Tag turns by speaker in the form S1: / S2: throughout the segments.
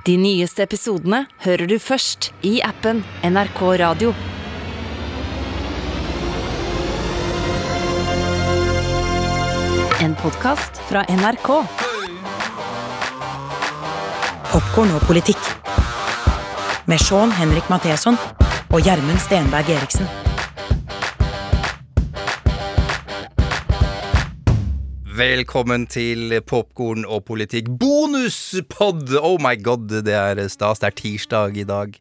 S1: De nyeste episodene hører du først i appen NRK Radio. En podkast fra NRK.
S2: Popkorn og politikk. Med Sean Henrik Matheson og Gjermund Stenberg Eriksen.
S3: Velkommen til Popkorn og politikk bonuspod! Oh my god, det er stas. Det er tirsdag i dag.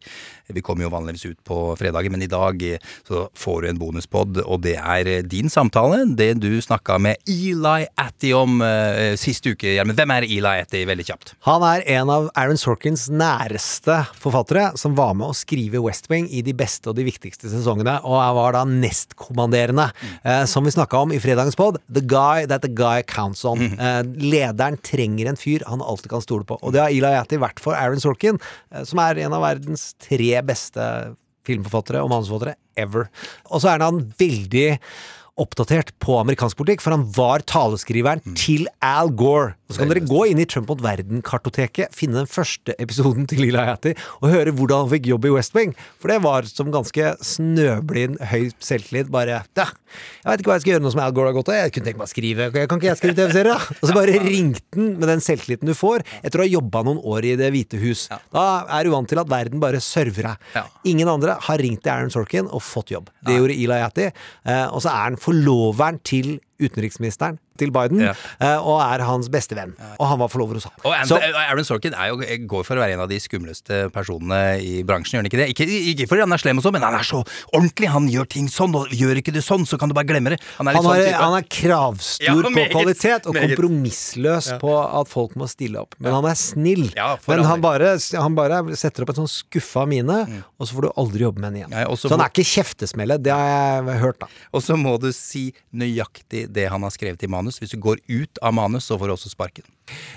S3: Vi kommer jo vanligvis ut på fredager, men i dag så får du en bonuspod, og det er din samtale. Det du snakka med Eli Atti om uh, sist uke. Gjermund, hvem er Eli Atti, veldig kjapt?
S4: Han er en av Aaron Sorkins næreste forfattere, som var med å skrive West Wing i de beste og de viktigste sesongene, og jeg var da nestkommanderende, uh, som vi snakka om i fredagens pod. The guy that the guy counts on. Uh, lederen trenger en fyr han alltid kan stole på, og det har Eli Atti vært for Aaron Sorkin, som er en av verdens tre beste filmforfattere og manusforfattere ever. Og så er han veldig oppdatert på amerikansk politikk, for han var taleskriveren mm. til Al Gore. Og så kan dere gå inn i Trump mot verden-kartoteket, finne den første episoden til Lila Hattie, og høre hvordan han fikk jobb i West Wing. For det var som ganske snøblind, høy selvtillit. Bare ja, Jeg vet ikke hva jeg skal gjøre nå som Al Gore har gått av. Jeg kunne tenke meg å skrive. Kan ikke jeg skrive TV-serie, da? Og så bare ringte han med den selvtilliten du får etter å ha jobba noen år i Det hvite hus. Da er du vant til at verden bare server deg. Ingen andre har ringt til Aaron Sorkin og fått jobb. Det gjorde Eli Hattie. Eh, og så er han forloveren til utenriksministeren til Biden, ja. Eh, og er hans beste venn. Og han var forlover hos ham.
S3: Og Aaron Sorkin jo, går for å være en av de skumleste personene i bransjen, gjør han ikke det? Ikke, ikke fordi han er slem og sånn, men han er så ordentlig. Han gjør ting sånn, og gjør ikke det sånn, så kan du bare glemme det.
S4: Han er, han sånn er, han er kravstor ja, på kvalitet, og meget. kompromissløs ja. på at folk må stille opp. Men han er snill. men han bare, han bare, setter opp en sånn skuffa mine, mm. og så får du aldri jobbe med henne igjen. så han er ikke kjeftesmelle, det har jeg hørt, da.
S3: Og så må du si nøyaktig det han har skrevet i manus. Hvis du går ut av manus, så får du også sparken.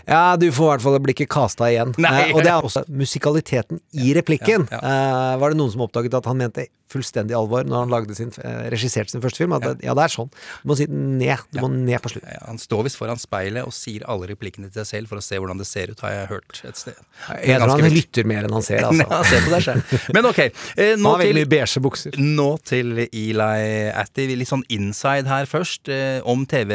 S4: Ja, du får i hvert fall bli ikke casta igjen. Eh, og det er også musikaliteten i replikken. Ja, ja. Eh, var det noen som oppdaget at han mente fullstendig alvor når han lagde sin, eh, regisserte sin første film? At ja. det er sånn. Du må si ned. Du må ned på slutt.
S3: han står visst foran speilet og sier alle replikkene til seg selv for å se hvordan det ser ut, har jeg hørt et sted.
S4: Jeg tror han lytter mer enn han ser, altså.
S3: han ser på deg selv. Men ok.
S4: Eh, nå, til, beige bukser.
S3: nå til Eli Atty. Litt sånn inside her først, eh, om TV,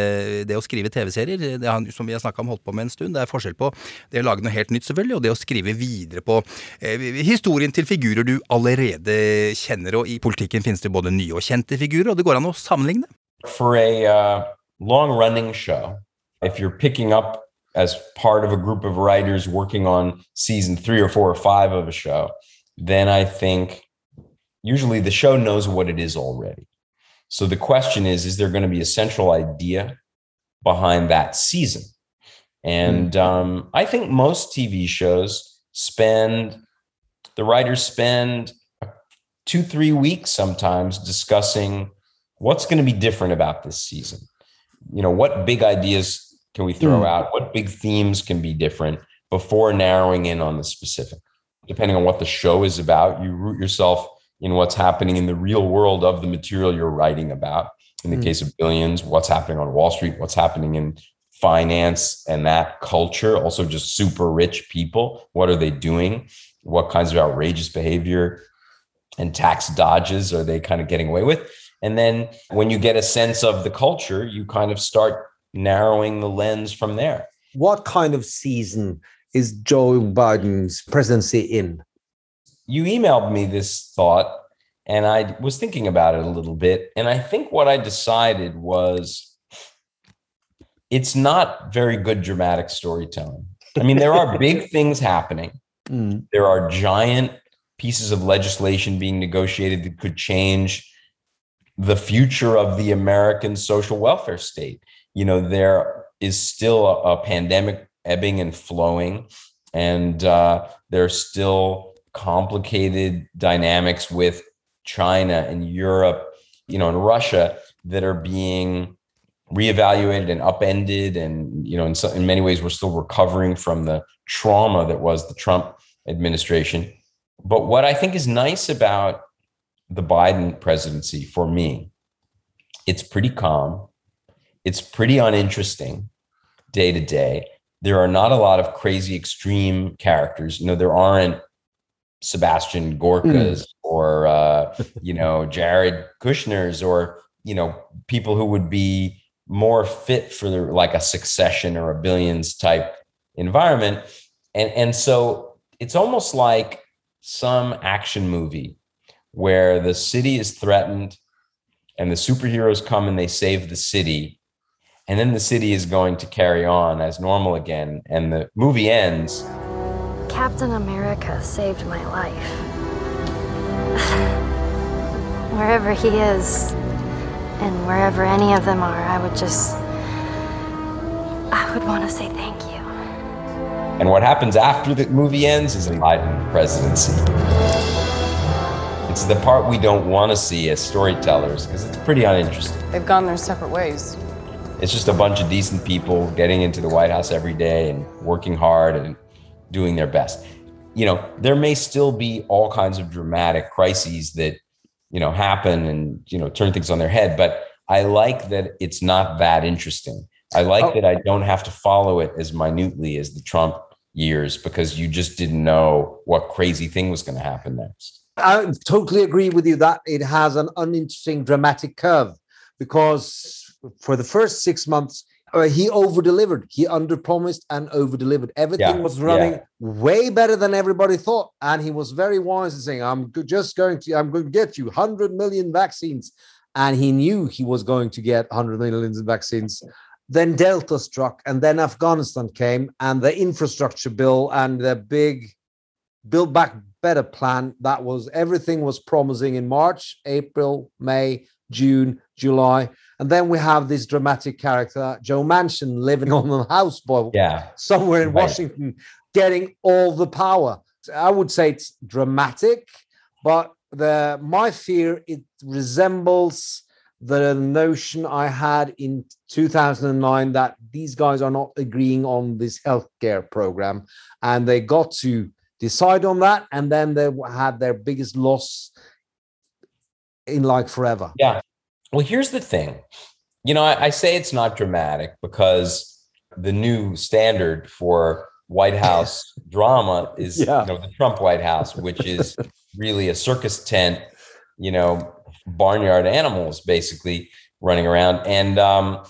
S3: det å skrive TV-serier. Som vi har snakka om, holdt på med en stund. Det er forskjell på det å lage noe helt nytt, selvfølgelig, og det å skrive videre på eh, historien til figurer du allerede kjenner. Og i politikken finnes det både nye og kjente figurer, og det går an å sammenligne.
S5: For a uh, long running show, if you're picking up as part of a group of writers working on season three or four or five of a show, then I think usually the show knows what it is already. So the question is, is there going to be a central idea behind that season? And mm. um, I think most TV shows spend, the writers spend two, three weeks sometimes discussing what's going to be different about this season. You know, what big ideas can we throw mm. out? What big themes can be different before narrowing in on the specific? Depending on what the show is about, you root yourself in what's happening in the real world of the material you're writing about. In the mm. case of billions, what's happening on Wall Street, what's happening in finance and that culture, also just super rich people. What are they doing? What kinds of outrageous behavior and tax dodges are they kind of getting away with? And then when you get a sense of the culture, you kind of start narrowing the lens from there.
S4: What kind of season is Joe Biden's presidency in?
S5: You emailed me this thought, and I was thinking about it a little bit. And I think what I decided was it's not very good dramatic storytelling. I mean, there are big things happening. Mm. There are giant pieces of legislation being negotiated that could change the future of the American social welfare state. You know, there is still a, a pandemic ebbing and flowing, and uh, there's still complicated dynamics with China and Europe, you know, and Russia that are being reevaluated and upended and you know in, so, in many ways we're still recovering from the trauma that was the trump administration but what i think is nice about the biden presidency for me it's pretty calm it's pretty uninteresting day to day there are not a lot of crazy extreme characters. You know, there aren't Sebastian Gorkas mm. or uh, you know Jared Kushner's or you know people who would be more fit for the, like a Succession or a Billions type environment, and and so it's almost like some action movie where the city is threatened and the superheroes come and they save the city and then the city is going to carry on as normal again and the movie ends.
S6: Captain america saved my life. Wherever he is and wherever any of them are i would just i would want to say thank you
S5: and what happens after the movie ends is a Biden presidency. It's the part we don't want to see as storytellers because it's pretty uninteresting.
S7: They've gone their separate ways.
S5: It's just a bunch of decent people getting into the White House every day and working hard and doing their best. You know, there may still be all kinds of dramatic crises that, you know, happen and, you know, turn things on their head, but I like that it's not that interesting. I like oh. that I don't have to follow it as minutely as the Trump years because you just didn't know what crazy thing was going to happen next.
S4: I totally agree with you that it has an uninteresting dramatic curve because for the first six months, uh, he over delivered. He under promised and over delivered. Everything yeah, was running yeah. way better than everybody thought. And he was very wise in saying, I'm just going to, I'm going to get you 100 million vaccines. And he knew he was going to get 100 million vaccines then Delta struck, and then Afghanistan came, and the infrastructure bill and the big Build Back Better plan. That was everything was promising in March, April, May, June, July, and then we have this dramatic character, Joe Manchin, living on a houseboat,
S5: yeah,
S4: somewhere in right. Washington, getting all the power. I would say it's dramatic, but the my fear it resembles the notion I had in 2009 that these guys are not agreeing on this healthcare program, and they got to decide on that, and then they had their biggest loss in like forever.
S5: Yeah. Well, here's the thing. You know, I, I say it's not dramatic because the new standard for White House drama is yeah. you know the Trump White House, which is really a circus tent, you know, barnyard animals basically running around. And um,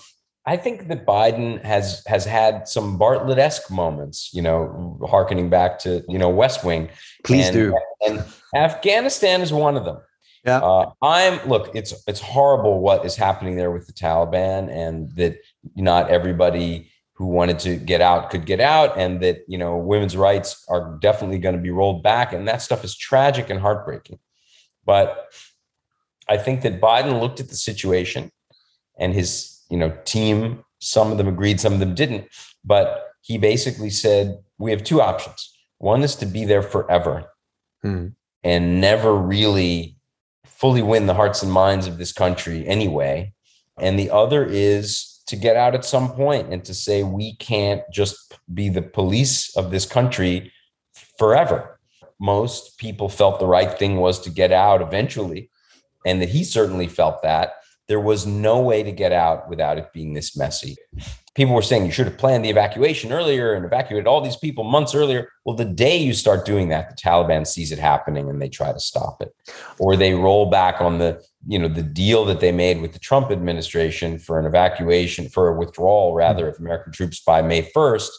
S5: I think that Biden has has had some Bartlet-esque moments, you know, harkening back to you know West Wing.
S4: Please
S5: and,
S4: do.
S5: And Afghanistan is one of them. Yeah. Uh, I'm look. It's it's horrible what is happening there with the Taliban, and that not everybody who wanted to get out could get out, and that you know women's rights are definitely going to be rolled back, and that stuff is tragic and heartbreaking. But I think that Biden looked at the situation and his, you know, team, some of them agreed, some of them didn't, but he basically said, we have two options. One is to be there forever hmm. and never really fully win the hearts and minds of this country anyway. And the other is to get out at some point and to say, we can't just be the police of this country forever. Most people felt the right thing was to get out eventually and that he certainly felt that there was no way to get out without it being this messy. People were saying you should have planned the evacuation earlier and evacuated all these people months earlier. Well, the day you start doing that, the Taliban sees it happening and they try to stop it. Or they roll back on the, you know, the deal that they made with the Trump administration for an evacuation, for a withdrawal rather of American troops by May 1st.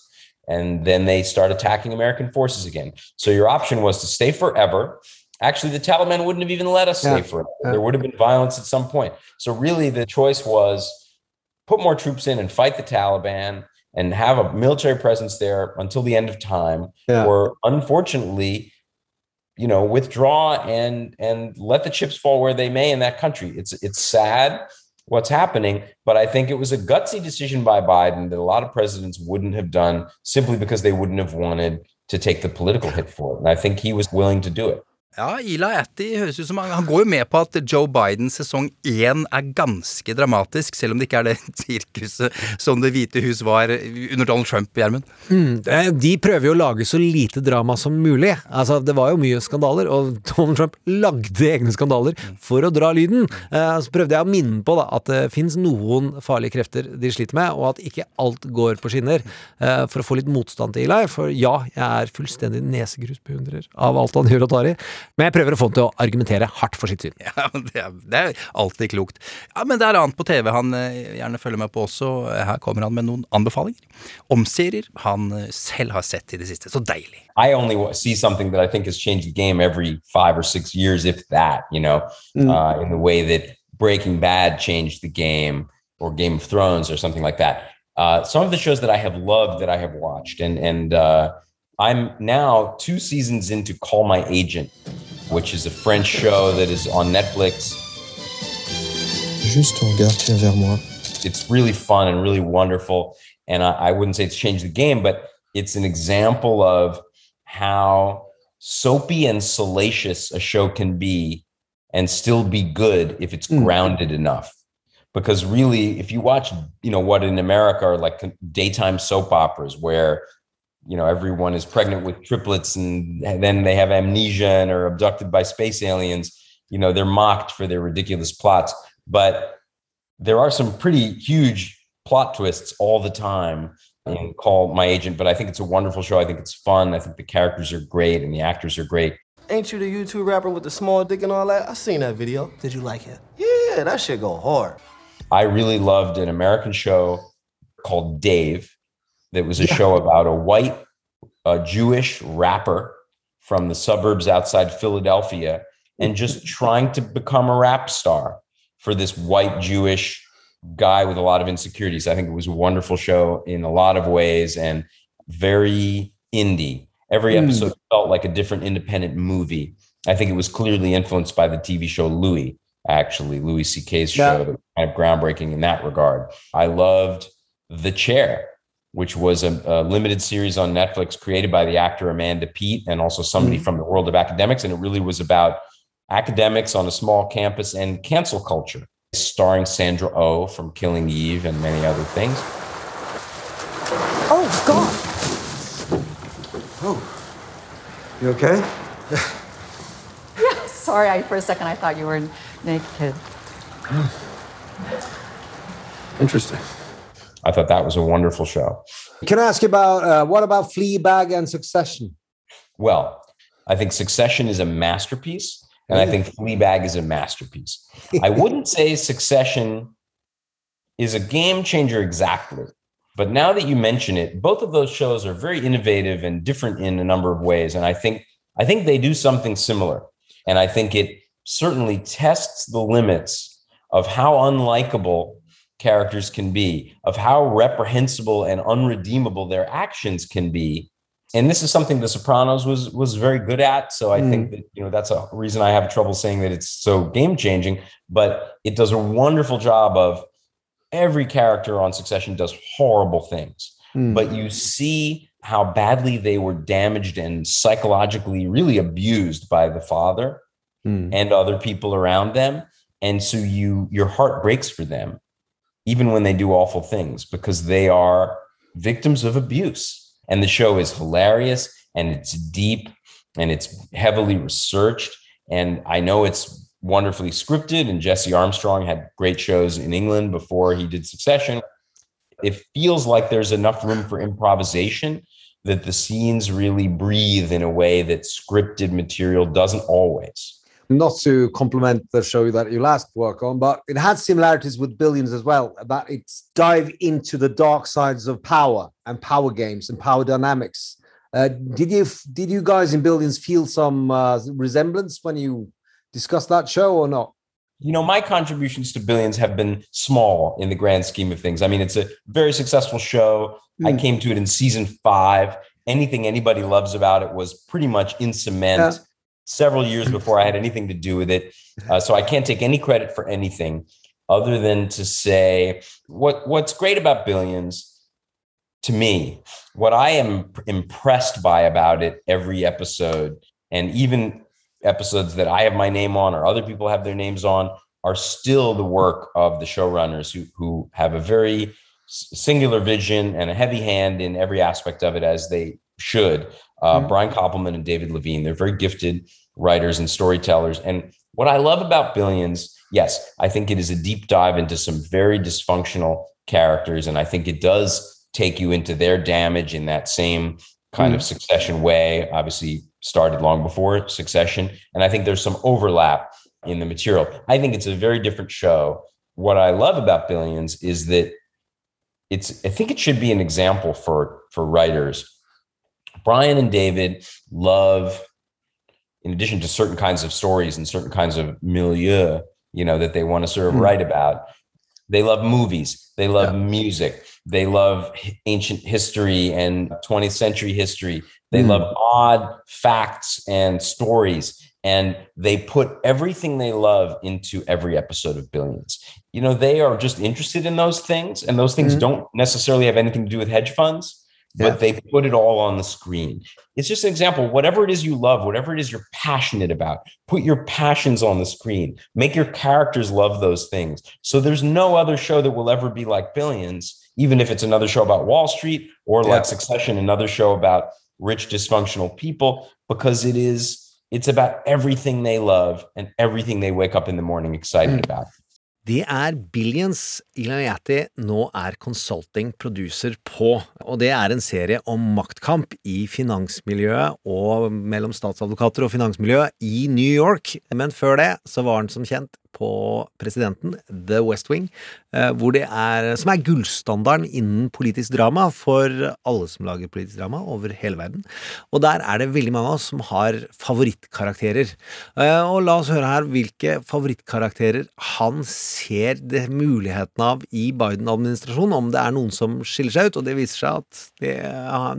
S5: And then they start attacking American forces again. So your option was to stay forever Actually, the Taliban wouldn't have even let us stay forever. Yeah. There would have been violence at some point. So really, the choice was put more troops in and fight the Taliban and have a military presence there until the end of time, yeah. or unfortunately, you know, withdraw and and let the chips fall where they may in that country. It's it's sad what's happening, but I think it was a gutsy decision by Biden that a lot of presidents wouldn't have done simply because they wouldn't have wanted to take the political hit for it. And I think he was willing to do it.
S3: Ja, Eli Atti høres ut som han, han går jo med på at Joe Bidens sesong én er ganske dramatisk, selv om det ikke er det sirkuset som Det hvite hus var under Donald Trump, Gjermund.
S4: Mm, de prøver jo å lage så lite drama som mulig. Altså, det var jo mye skandaler, og Donald Trump lagde egne skandaler for å dra lyden. Eh, så prøvde jeg å minne på da, at det fins noen farlige krefter de sliter med, og at ikke alt går på skinner. Eh, for å få litt motstand til Eli. For ja, jeg er fullstendig nesegrusbeundrer av alt han gjør og tar i. Men jeg prøver å få han til å argumentere hardt for sitt syn.
S3: Ja, det er, det er alltid klokt. Ja, Men det er annet på TV han eh, gjerne følger med på også. Her kommer han med noen anbefalinger om serier han eh, selv har sett i det siste. Så deilig.
S5: I only see something that I think has changed the game every five or six years, if that, you know, mm. uh, in the way that Breaking Bad changed the game or Game of Thrones or something like that. Uh, some of the shows that I have loved that I have watched, and and uh, I'm now two seasons into Call My Agent, which is a French show that is on Netflix.
S8: Juste regarde, vers moi.
S5: It's really fun and really wonderful. And I, I wouldn't say it's changed the game, but it's an example of how soapy and salacious a show can be and still be good if it's mm. grounded enough because really if you watch you know what in america are like daytime soap operas where you know everyone is pregnant with triplets and, then they have amnesia and are abducted by space aliens. You know they're mocked for their ridiculous plots but there are some pretty huge plot twists all the time in call my agent but i think it's a wonderful show. I think it's fun. I think the characters are great and the actors are great.
S9: Ain't you the youtube rapper with the small dick and all that? I seen that video.
S8: Did you like it?
S9: Yeah that shit go hard.
S5: I really loved an american show called dave that was a yeah. show about a white a Jewish rapper from the suburbs outside Philadelphia and just trying to become a rap star for this white Jewish guy with a lot of insecurities. I think it was a wonderful show in a lot of ways and very indie. Every hmm. episode mm. felt like a different independent movie. I think it was clearly influenced by the TV show Louie, actually, Louis C.K.'s yeah. show, that kind of groundbreaking in that regard. I loved The Chair, which was a, a, limited series on Netflix created by the actor Amanda Peet and also somebody mm-hmm. from the world of academics. And it really was about academics on a small campus and cancel culture, starring Sandra O oh from Killing Eve and many other things.
S9: Oh, God. Oh, you okay?
S10: yeah, sorry. I, for a second, I thought you were naked.
S9: Interesting.
S5: I thought that was a wonderful show.
S11: Can I ask you about uh, what about Fleabag and Succession?
S5: Well, I think Succession is a masterpiece, and I think Fleabag is a masterpiece. I wouldn't say Succession is a game changer exactly, but now that you mention it, both of those shows are very innovative and different in a number of ways, and I think I think they do something similar, and I think it certainly tests the limits of how unlikable characters can be, of how reprehensible and unredeemable their actions can be. And this is something The Sopranos was was very good at. So I mm. think that you know that's a reason I have trouble saying that it's so game changing. But it does a wonderful job of every character on Succession does horrible things, mm. but you see how badly they were damaged and psychologically really abused by the father mm. and other people around them and so you your heart breaks for them even when they do awful things, because they are victims of abuse. And the show is hilarious and it's deep and it's heavily researched. And I know it's wonderfully scripted. And Jesse Armstrong had great shows in England before he did Succession. It feels like there's enough room for improvisation that the scenes really breathe in a way that scripted material doesn't always
S11: not to compliment the show that you last work on, but it had similarities with Billions as well. About its dive into the dark sides of power and power games and power dynamics. Uh, did you did you guys in Billions feel some uh, resemblance when you discussed that show or not?
S5: You know, my contributions to Billions have been small in the grand scheme of things. I mean, it's a very successful show. Mm. I came to it in season five. Anything anybody loves about it was pretty much in cement. Yeah several years before I had anything to do with it. Uh, so I can't take any credit for anything other than to say what what's great about Billions to me, what I am impressed by about it every episode, and even episodes that I have my name on or other people have their names on are still the work of the showrunners who who have a very singular vision and a heavy hand in every aspect of it as they should. Uh, mm-hmm. Brian Koppelman and David Levien, they're very gifted writers and storytellers. And what I love about Billions, yes, I think it is a deep dive into some very dysfunctional characters. And I think it does take you into their damage in that same kind mm-hmm. of succession way. Obviously, started long before succession. And I think there's some overlap in the material. I think it's a very different show. What I love about Billions is that it's I think it should be an example for for writers. Brian and David love in addition to certain kinds of stories and certain kinds of milieu, you know, that they want to sort of mm. write about, they love movies, they love yeah. music, they love ancient history and 20th century history. They mm. love odd facts and stories and they put everything they love into every episode of Billions. You know, they are just interested in those things, and those things mm-hmm. don't necessarily have anything to do with hedge funds, yeah. but they put it all on the screen. It's just an example. Whatever it is you love, whatever it is you're passionate about, put your passions on the screen. Make your characters love those things. So there's no other show that will ever be like Billions, even if it's another show about Wall Street or yeah. like Succession, another show about rich dysfunctional people, because it is it's about everything they love and everything they wake up in the morning excited mm. about.
S4: Det er Billions Iglaniati nå er consulting producer på, og det er en serie om maktkamp i finansmiljøet og mellom statsadvokater og finansmiljøet i New York. Men før det så var han som kjent på presidenten, The West Wing, eh, hvor det er, som er gullstandarden innen politisk drama for alle som lager politisk drama over hele verden. Og der er det veldig mange av oss som har favorittkarakterer. Eh, og la oss høre her hvilke favorittkarakterer han ser det muligheten av i Biden-administrasjonen, om det er noen som skiller seg ut, og det viser seg at det,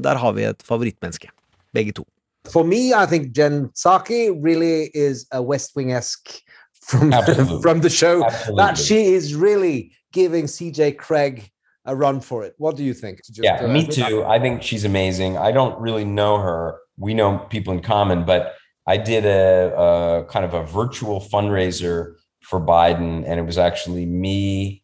S4: der har vi et favorittmenneske. Begge to.
S11: For me, I think Jen Psaki really is a West Wing-esque from from the show Absolutely. that she is really giving CJ Cregg a run for it. What do you think?
S5: Just, yeah, uh, me too. I think she's amazing. I don't really know her. We know people in common, but I did a, a kind of a virtual fundraiser for Biden, and it was actually me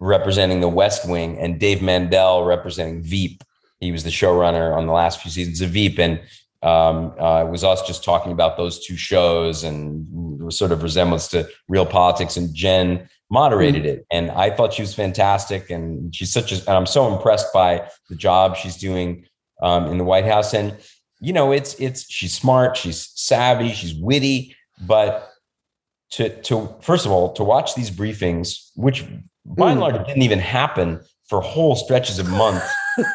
S5: representing the West Wing and Dave Mandel representing Veep. He was the showrunner on the last few seasons of Veep, and um, uh, it was us just talking about those two shows and sort of resemblance to real politics. And Jen moderated mm-hmm. it, and I thought she was fantastic. And she's such a, and I'm so impressed by the job she's doing um, in the White House. And you know, it's it's she's smart, she's savvy, she's witty, but to to first of all to watch these briefings, which by and mm. large didn't even happen for whole stretches of months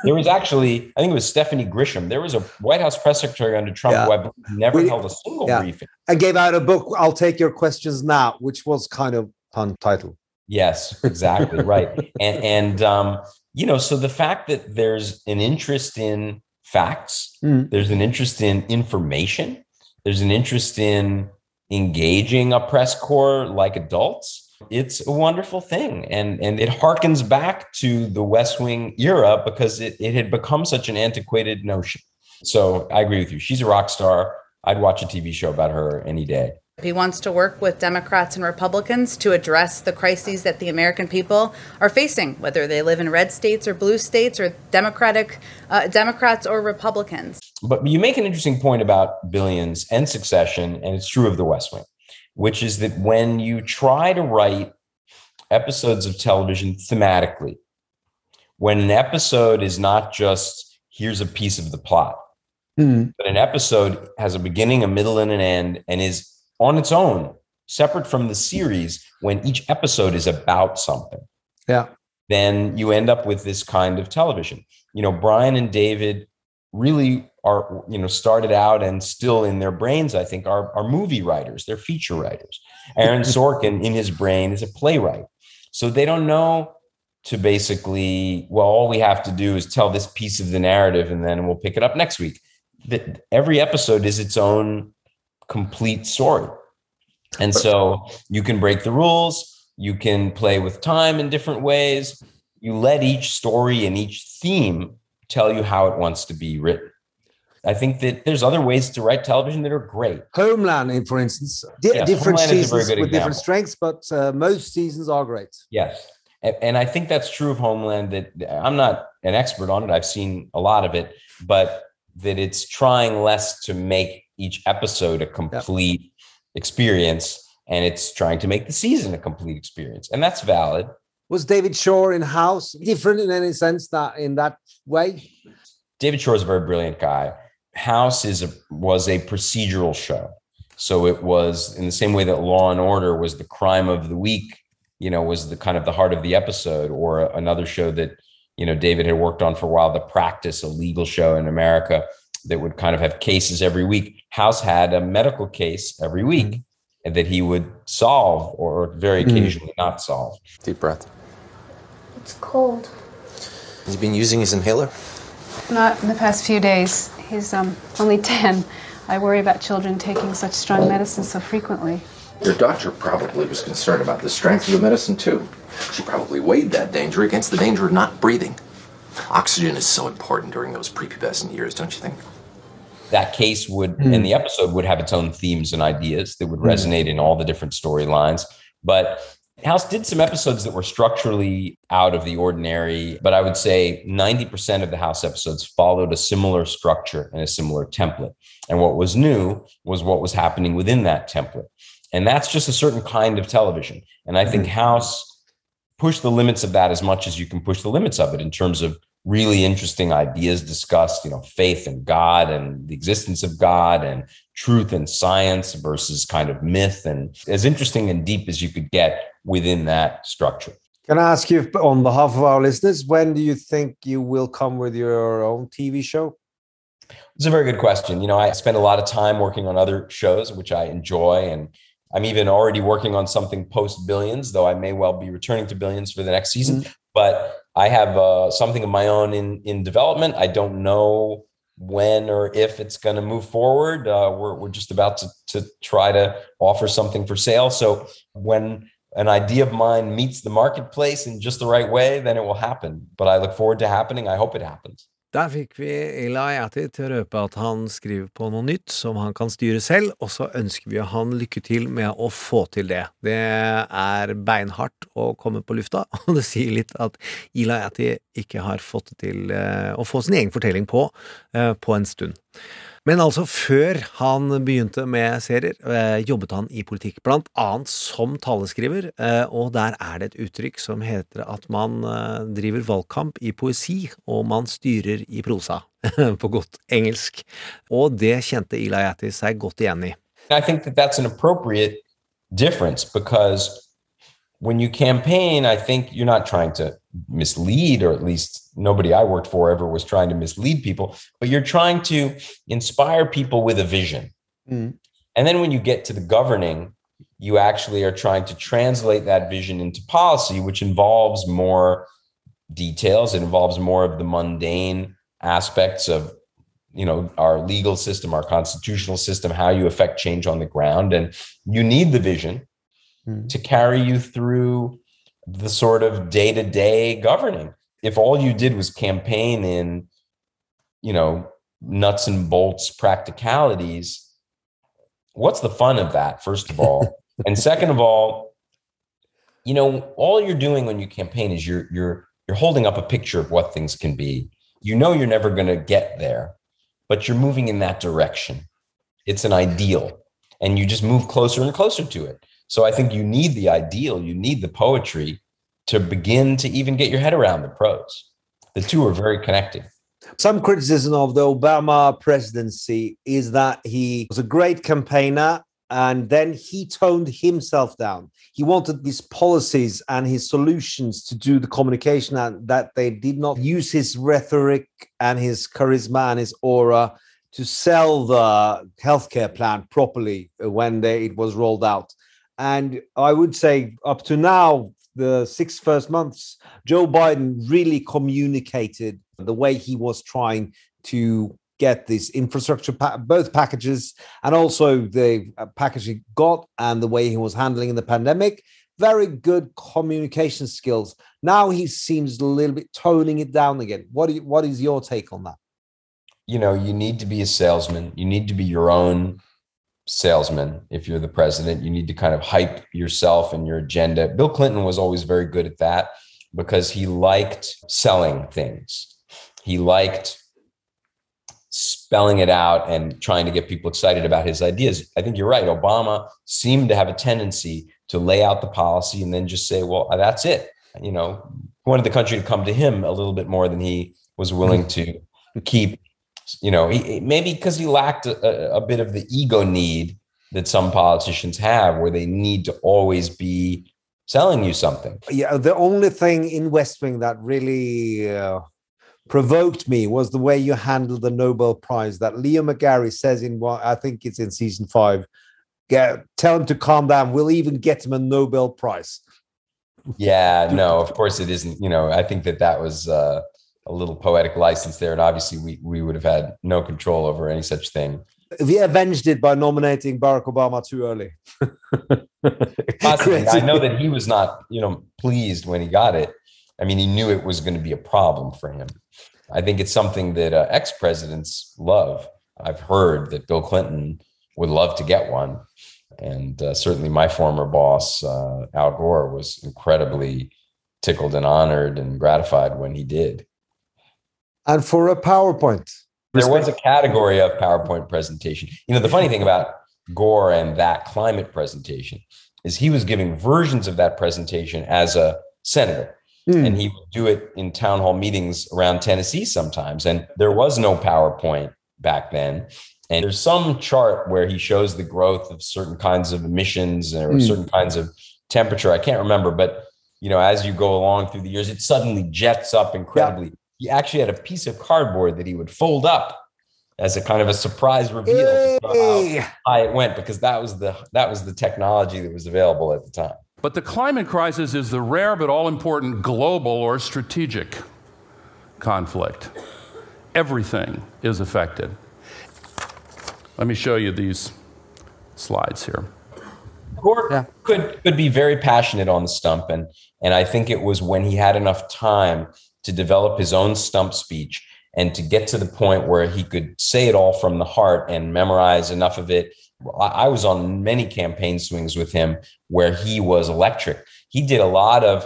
S5: there was actually, I think it was Stephanie Grisham. There was a White House press secretary under Trump yeah. who never we, held a single yeah. briefing.
S11: I gave out a book, I'll Take Your Questions Now, which was kind of pun title.
S5: Yes, exactly. right. And, and um, you know, so the fact that there's an interest in facts, mm. there's an interest in information, there's an interest in engaging a press corps like adults it's a wonderful thing and and it harkens back to the west wing era because it, it had become such an antiquated notion. So i agree with you. She's a rock star. I'd watch a tv show about her any day.
S8: He wants to work with Democrats and Republicans to address the crises that the American people are facing, whether they live in red states or blue states, or Democratic uh, Democrats or Republicans.
S5: But you make an interesting point about billions and succession, and it's true of the West Wing which is that when you try to write episodes of television thematically, when an episode is not just here's a piece of the plot, mm. but an episode has a beginning, a middle, and an end, and is on its own, separate from the series, when each episode is about something.
S11: Yeah.
S5: Then you end up with this kind of television. You know, Brian and David really are you know started out and still in their brains i think are, are movie writers. They're feature writers. Aaron sorkin in his brain is a playwright. So they don't know to basically well all we have to do is tell this piece of the narrative and then we'll pick it up next week. That every episode is its own complete story. And so you can break the rules. You can play with time in different ways. You let each story and each theme tell you how it wants to be written I think that there's other ways to write television that are great.
S11: Homeland, for instance, di-
S5: Yes,
S11: different
S5: Homeland
S11: seasons with
S5: good
S11: different strengths, but uh, most seasons are great.
S5: Yes. And, and I think that's true of Homeland that I'm not an expert on it. I've seen a lot of it, but that it's trying less to make each episode a complete experience and it's trying to make the season a complete experience. And that's valid.
S11: Was David Shore in House different in any sense that in that way?
S5: David Shore is a very brilliant guy. House is a was a procedural show. So it was in the same way that Law and Order was the crime of the week, you know, was the kind of the heart of the episode, or another show that, you know, David had worked on for a while, The Practice, a legal show in America that would kind of have cases every week. House had a medical case every week and that he would solve or very
S12: Mm.
S5: occasionally not solve.
S12: Deep breath.
S6: It's cold.
S12: Has he been using his inhaler?
S13: Not in the past few days. He's um, only 10. I worry about children taking such strong medicine so frequently.
S14: Your doctor probably was concerned about the strength of the medicine, too. She probably weighed that danger against the danger of not breathing. Oxygen is so important during those prepubescent years, don't you think?
S5: that case would and the episode would have its own themes and ideas that would
S14: Hmm.
S5: resonate in all the different storylines but house did some episodes that were structurally out of the ordinary but i would say 90% of the house episodes followed a similar structure and a similar template. And what was new was what was happening within that template. And that's just a certain kind of television. And i think mm-hmm. house pushed the limits of that as much as you can push the limits of it in terms of really interesting ideas discussed, you know, faith and God and the existence of God and truth and science versus kind of myth and as interesting and deep as you could get within that structure.
S11: Can I ask you on behalf of our listeners, when do you think you will come with your own TV show?
S5: It's a very good question. You know, I spend a lot of time working on other shows, which I enjoy. And I'm even already working on something post billions, though I may well be returning to billions for the next season. Mm. But I have uh, something of my own in, in development. I don't know when or if it's going to move forward. Uh, we're, we're just about to, to try to offer something for sale. So when an idea of mine meets the marketplace in just the right way, then it will happen. But I look forward to happening. I hope it happens.
S4: Der fikk vi Eli Atti til å røpe at han skriver på noe nytt som han kan styre selv, og så ønsker vi han lykke til med å få til det. Det er beinhardt å komme på lufta, og det sier litt at Eli Atti ikke har fått til eh, å få sin egen fortelling på eh, på en stund. Men altså, før han begynte med serier, eh, jobbet han i politikk, blant annet som taleskriver, eh, og der er det et uttrykk som heter at man eh, driver valgkamp i poesi, og man styrer i prosa, på godt engelsk. Og det kjente Atty seg godt igjen i.
S5: I think that that's an appropriate difference because when you campaign, I think you're not trying to mislead, or at least nobody I worked for ever was trying to mislead people, but you're trying to inspire people with a vision. Mm. And then when you get to the governing, you actually are trying to translate that vision into policy, which involves more details. It involves more of the mundane aspects of you know our legal system our constitutional system how you affect change on the ground and you need the vision mm. to carry you through the sort of day-to-day governing if all you did was campaign in you know nuts and bolts practicalities what's the fun of that first of all? And second of all you know all you're doing when you campaign is you're you're you're holding up a picture of what things can be. You know you're never going to get there but you're moving in that direction. It's an ideal and you just move closer and closer to it. So i think you need the ideal you need the poetry to begin to even get your head around the prose. the two are very connected
S11: Some criticism of the Obama presidency is that he was a great campaigner and then he toned himself down. He wanted these policies and his solutions to do the communication and that they did not use his rhetoric and his charisma and his aura to sell the healthcare plan properly when they, it was rolled out. And I would say up to now, the six first months, Joe Biden really communicated the way he was trying to get this infrastructure, pa- both packages, and also the uh, package he got and the way he was handling in the pandemic. Very good communication skills. Now he seems a little bit toning it down again. What do you, what is your take on that?
S5: you know, you need to be a salesman. You need to be your own salesman if you're the president. You need to kind of hype yourself and your agenda. Bill Clinton was always very good at that because he liked selling things. He liked spelling it out and trying to get people excited about his ideas. I think you're right. Obama seemed to have a tendency to lay out the policy and then just say, well, that's it. You know, wanted the country to come to him a little bit more than he was willing to keep you know, he, maybe because he lacked a, a, bit of the ego need that some politicians have, where they need to always be selling you something.
S11: Yeah, the only thing in West Wing that really uh, provoked me was the way you handled the Nobel Prize. That Leo McGarry says in what I think it's in season five. Get, tell him to calm down. We'll even get him a Nobel Prize.
S5: Yeah, no, of course it isn't. You know, I think that that was. Uh, a little poetic license there, and obviously we we would have had no control over any such thing.
S11: We avenged it by nominating Barack Obama too early.
S5: Possibly. I know that he was not, you know, pleased when he got it. I mean, he knew it was going to be a problem for him. I think it's something that uh, ex presidents love. I've heard that Bill Clinton would love to get one. And uh, certainly my former boss, uh, Al Gore, was incredibly tickled and honored and gratified when he did
S11: and for a PowerPoint.
S5: There was a category of PowerPoint presentation. You know, the funny thing about Gore and that climate presentation is he was giving versions of that presentation as a senator. Mm. And he would do it in town hall meetings around Tennessee sometimes. And there was no PowerPoint back then. And there's some chart where he shows the growth of certain kinds of emissions or mm. certain kinds of temperature. I can't remember, but you know, as you go along through the years, it suddenly jets up incredibly he actually had a piece of cardboard that he would fold up as a kind of a surprise reveal hey. how high it went because that was the that was the technology that was available at the time.
S15: But the climate crisis is the rare but all important global or strategic conflict. Everything is affected. Let me show you these slides here.
S5: Gore yeah. could could be very passionate on the stump, and and I think it was when he had enough time to develop his own stump speech and to get to the point where he could say it all from the heart and memorize enough of it. I was on many campaign swings with him where he was electric. He did a lot of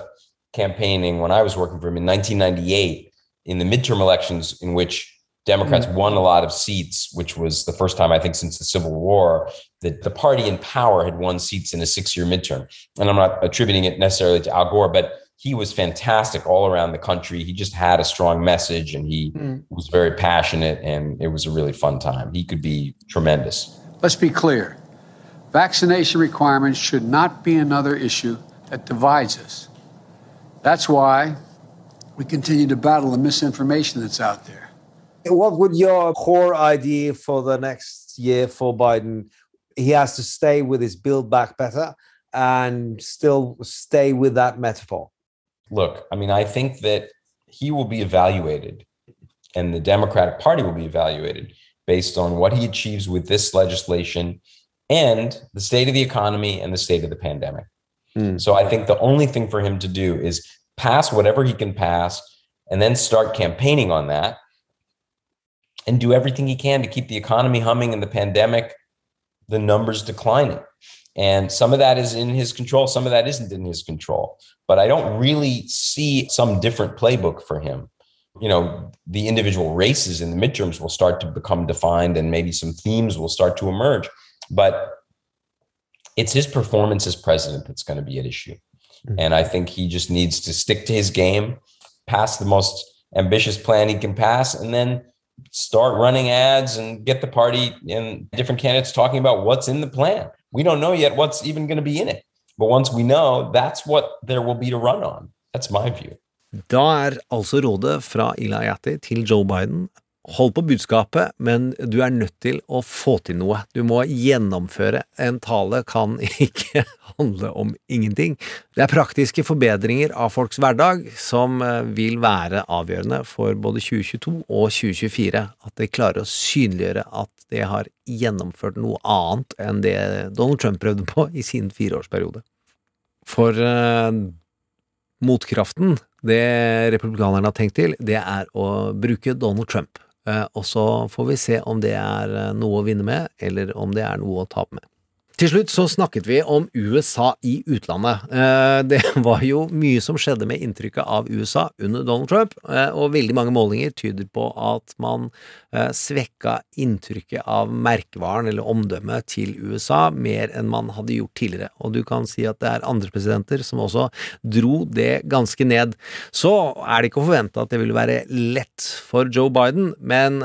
S5: campaigning when I was working for him in 1998 in the midterm elections, in which Democrats mm-hmm. won a lot of seats, which was the first time I think since the Civil War that the party in power had won seats in a six year midterm. And I'm not attributing it necessarily to Al Gore, but he was fantastic all around the country. He just had a strong message and he mm. was very passionate and it was a really fun time. He could be tremendous.
S16: Let's be clear. Vaccination requirements should not be another issue that divides us. That's why we continue to battle the misinformation that's out there.
S11: What would your core idea for the next year for Biden? He has to stay with his build back better and still stay with that metaphor
S5: look, I mean, I think that he will be evaluated and the Democratic Party will be evaluated based on what he achieves with this legislation and the state of the economy and the state of the pandemic. Mm. So I think the only thing for him to do is pass whatever he can pass and then start campaigning on that and do everything he can to keep the economy humming and the pandemic, the numbers declining. And some of that is in his control, some of that isn't in his control. But I don't really see some different playbook for him. You know, the individual races in the midterms will start to become defined and maybe some themes will start to emerge. But it's his performance as president that's going to be at issue. Mm-hmm. And I think he just needs to stick to his game, pass the most ambitious plan he can pass, and then start running ads and get the party and different candidates talking about what's in the plan we don't know yet what's even going to be in it. But once we know, that's what there will be to run on. That's my view.
S4: Da er altså rådet fra Eli Yatti til Joe Biden hold på budskapet, men du er nødt til å få til noe. Du må gjennomføre. En tale kan ikke handle om ingenting. Det er praktiske forbedringer av folks hverdag som eh, vil være avgjørende for både 2022 og 2024. At de klarer å synliggjøre at de har gjennomført noe annet enn det Donald Trump prøvde på i sin fireårsperiode. For uh, motkraften, det republikanerne har tenkt til, det er å bruke Donald Trump og så får vi se om det er eh, noe å vinne med, eller om det er noe å tape med. Til slutt så snakket vi om USA i utlandet. Eh, det var jo mye som skjedde med inntrykket av USA under Donald Trump, eh, og veldig mange målinger tyder på at man eh, svekka inntrykket av merkevaren eller omdømmet til USA mer enn man hadde gjort tidligere. Og du kan si at det er andre presidenter som også dro det ganske ned. Så er det ikke å forvente at det ville være lett for Joe Biden, men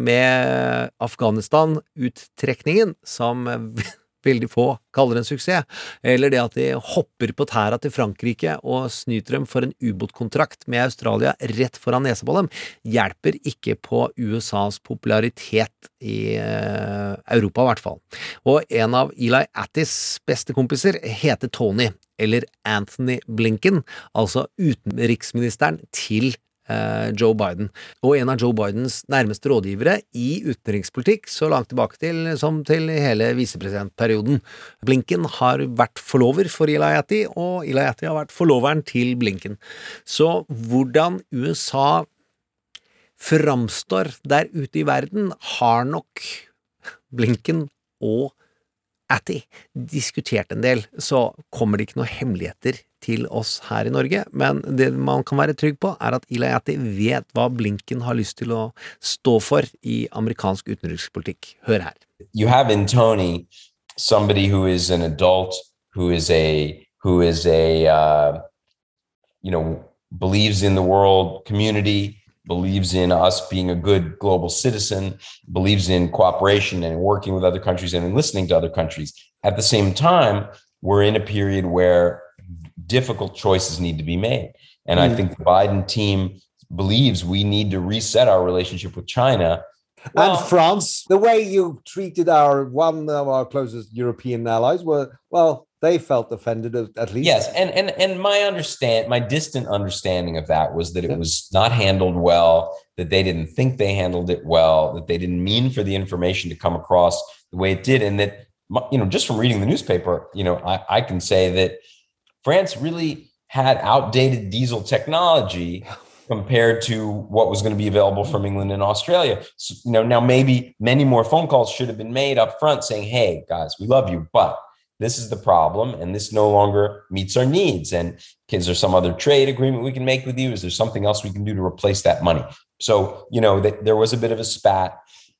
S4: med Afghanistan-uttrekningen som veldig få kaller en suksess, eller det at de hopper på tæra til Frankrike og snyter dem for en ubåtkontrakt med Australia rett foran nesa på dem, hjelper ikke på USAs popularitet i eh, Europa, i hvert fall. Og en av Eli Attis beste kompiser heter Tony, eller Anthony Blinken, altså utenriksministeren til Eh, Joe Biden, og en av Joe Bidens nærmeste rådgivere i utenrikspolitikk så langt tilbake til som til hele visepresidentperioden. Blinken har vært forlover for Ilayati, og Ilayati har vært forloveren til Blinken. Så hvordan USA framstår der ute i verden, har nok Blinken og Atty diskutert en del, så kommer det ikke noen hemmeligheter til oss her i Norge, men det man kan være trygg på, er at Eli Atty vet hva Blinken har lyst til å stå for i amerikansk utenrikspolitikk. Hør her.
S5: You have in Tony somebody who is an adult, who is a who is a uh, you know believes in the world community, believes in us being a good global citizen, believes in cooperation and working with other countries and in listening to other countries. At the same time, we're in a period where difficult choices need to be made. And mm. I think the Biden team believes we need to reset our relationship with China.
S11: Well, and France, the way you treated our one of our closest European allies were well, they felt offended at least.
S5: Yes, and and and my understand my distant understanding of that was that it was not handled well, that they didn't think they handled it well, that they didn't mean for the information to come across the way it did, and that you know just from reading the newspaper, you know I, I can say that France really had outdated diesel technology compared to what was going to be available from England and Australia. So, you know, now maybe many more phone calls should have been made up front saying, "Hey, guys, we love you, but this is the problem, and this no longer meets our needs. And is there some other trade agreement we can make with you? Is there something else we can do to replace that money?" So, you know, that there was a bit of a spat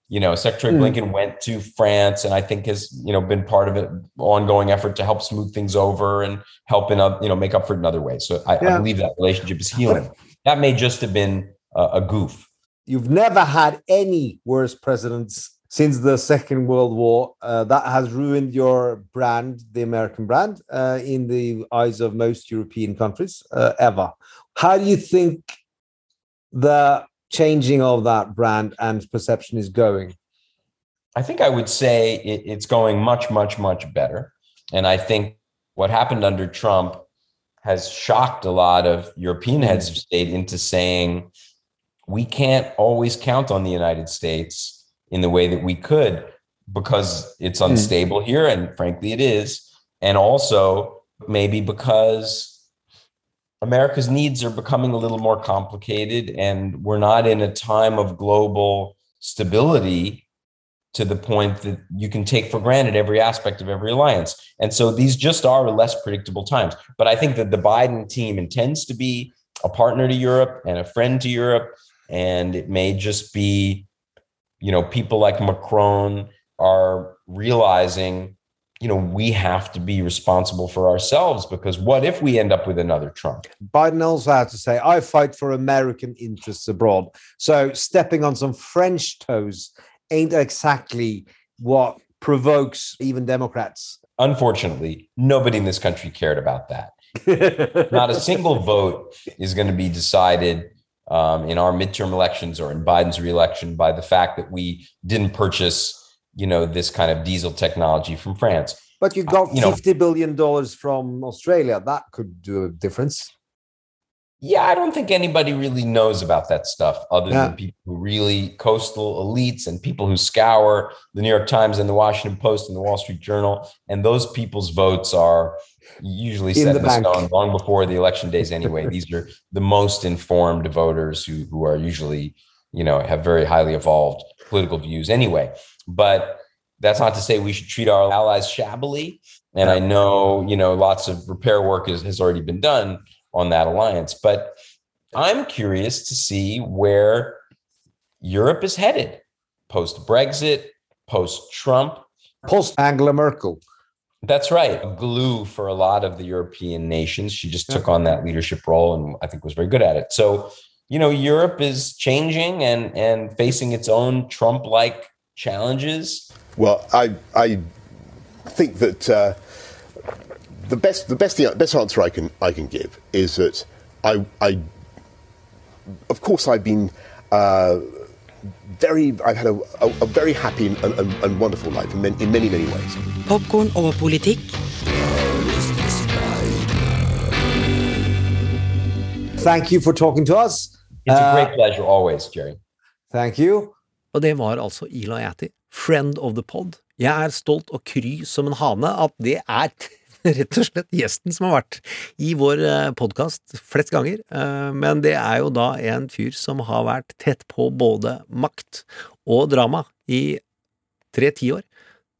S5: you know, Secretary mm. Blinken went to France, and I think has you know been part of an ongoing effort to help smooth things over and help in you know make up for it in other ways. So I, yeah. I believe that relationship is healing. That may just have been a, a goof.
S11: You've never had any worse presidents since the Second World War. Uh, that has ruined your brand, the American brand, uh, in the eyes of most European countries uh, ever. How do you think the changing of that brand and perception is going?
S5: I think I would say it, it's going much, much, much better. And I think what happened under Trump has shocked a lot of European heads of state into saying we can't always count on the United States in the way that we could because it's mm. unstable mm. here. And frankly, it is. And also, maybe because America's needs are becoming a little more complicated, and we're not in a time of global stability to the point that you can take for granted every aspect of every alliance. And so these just are less predictable times. But I think that the Biden team intends to be a partner to Europe and a friend to Europe. And it may just be, you know, people like Macron are realizing you know, we have to be responsible for ourselves because what if we end up with another Trump?
S11: Biden also had to say, I fight for American interests abroad. So stepping on some French toes ain't exactly what provokes even Democrats.
S5: Unfortunately, nobody in this country cared about that. Not a single vote is going to be decided um, in our midterm elections or in Biden's reelection by the fact that we didn't purchase you know this kind of diesel technology from France.
S11: But you got uh, you fifty know, billion dollars from Australia. That could do a difference.
S5: Yeah, I don't think anybody really knows about that stuff other yeah. than people who really coastal elites and people who scour the New York Times and the Washington Post and the Wall Street Journal. And those people's votes are usually in set in stone long before the election days anyway. These are the most informed voters who, who are usually you know, have very highly evolved political views anyway. But that's not to say we should treat our allies shabbily. And I know, you know, lots of repair work is, has already been done on that alliance. But I'm curious to see where Europe is headed post Brexit, post Trump,
S11: post Angela Merkel.
S5: That's right. Glue for a lot of the European nations. She just took on that leadership role and I think was very good at it. So, you know, Europe is changing and and facing its own Trump-like challenges.
S17: Well, I I think that uh, the best the best the best answer I can I can give is that I I of course I've been uh, very I've had a, a, a very happy and, and, and, wonderful life in, in many many ways.
S2: Popcorn og politikk.
S11: Thank you for talking to us.
S5: It's a great uh, pleasure always, Jerry.
S11: Thank you.
S4: Og det var altså Eli Attie, friend of the pod. Jeg er stolt og kry som en hane at det er rett og slett gjesten som har vært i vår eh, podkast flest ganger, eh, men det er jo da en fyr som har vært tett på både makt og drama i tre tiår.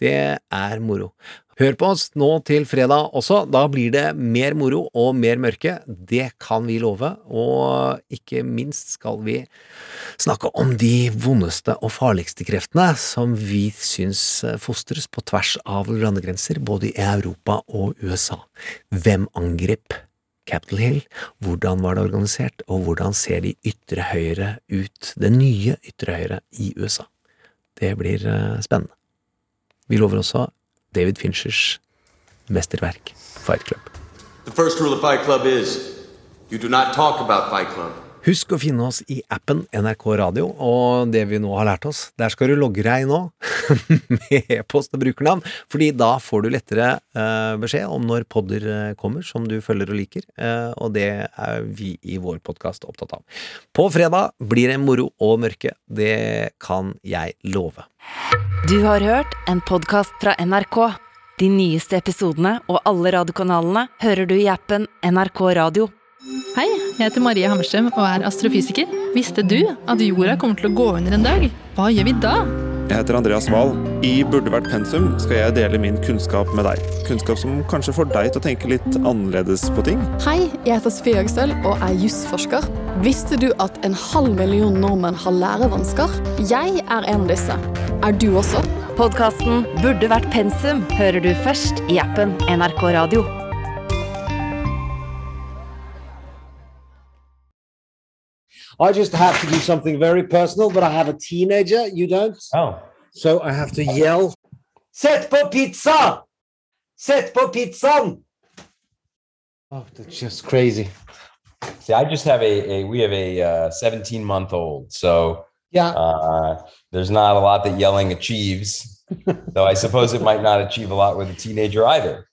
S4: Det er moro. Hør på oss nå til fredag også, da blir det mer moro og mer mørke, det kan vi love, og ikke minst skal vi snakke om de vondeste og farligste kreftene som vi syns fostres på tvers av landegrenser, både i Europa og USA. Hvem angrep Capitol Hill, hvordan var det organisert, og hvordan ser de ytre høyre ut, det nye ytre høyre i USA? Det blir eh, spennende. Vi lover også David Finchers mesterverk Fight Club.
S18: The first rule of Fight Club is you do not talk about Fight Club.
S4: Husk å finne oss i appen NRK Radio, og det vi nå har lært oss, der skal du logge deg nå med e-post og brukernavn, fordi da får du lettere uh, beskjed om når podder uh, kommer som du følger og liker, uh, og det er vi i vår podkast opptatt av. På fredag blir det moro og mørke, det kan jeg love.
S1: Du har hørt en podkast fra NRK. De nyeste episodene og alle radiokanalene hører du i appen NRK Radio.
S19: Hei, jeg heter Marie Hammerstrøm og er astrofysiker. Visste du at jorda kommer til å gå under en dag? Hva gjør vi da?
S20: Jeg heter Andreas Wahl. I Burde vært pensum skal jeg dele min kunnskap med deg. Kunnskap som kanskje får deg til å tenke litt annerledes på ting.
S21: Hei, jeg heter Sofie Høgstøl og er jusforsker. Visste du at en halv million nordmenn har lærevansker? Jeg er en av disse. Er du også?
S1: Podkasten Burde vært pensum hører du først i appen NRK Radio.
S11: I just have to do something very personal, but I have a teenager. You don't.
S5: Oh.
S11: So I have to yell, Set på pizza! Set på pizza. Oh, that's just crazy.
S5: See, I just have a, a we have a uh, 17 month old. So
S11: yeah,
S5: uh, there's not a lot that yelling achieves. though I suppose it might not achieve a lot with a teenager either.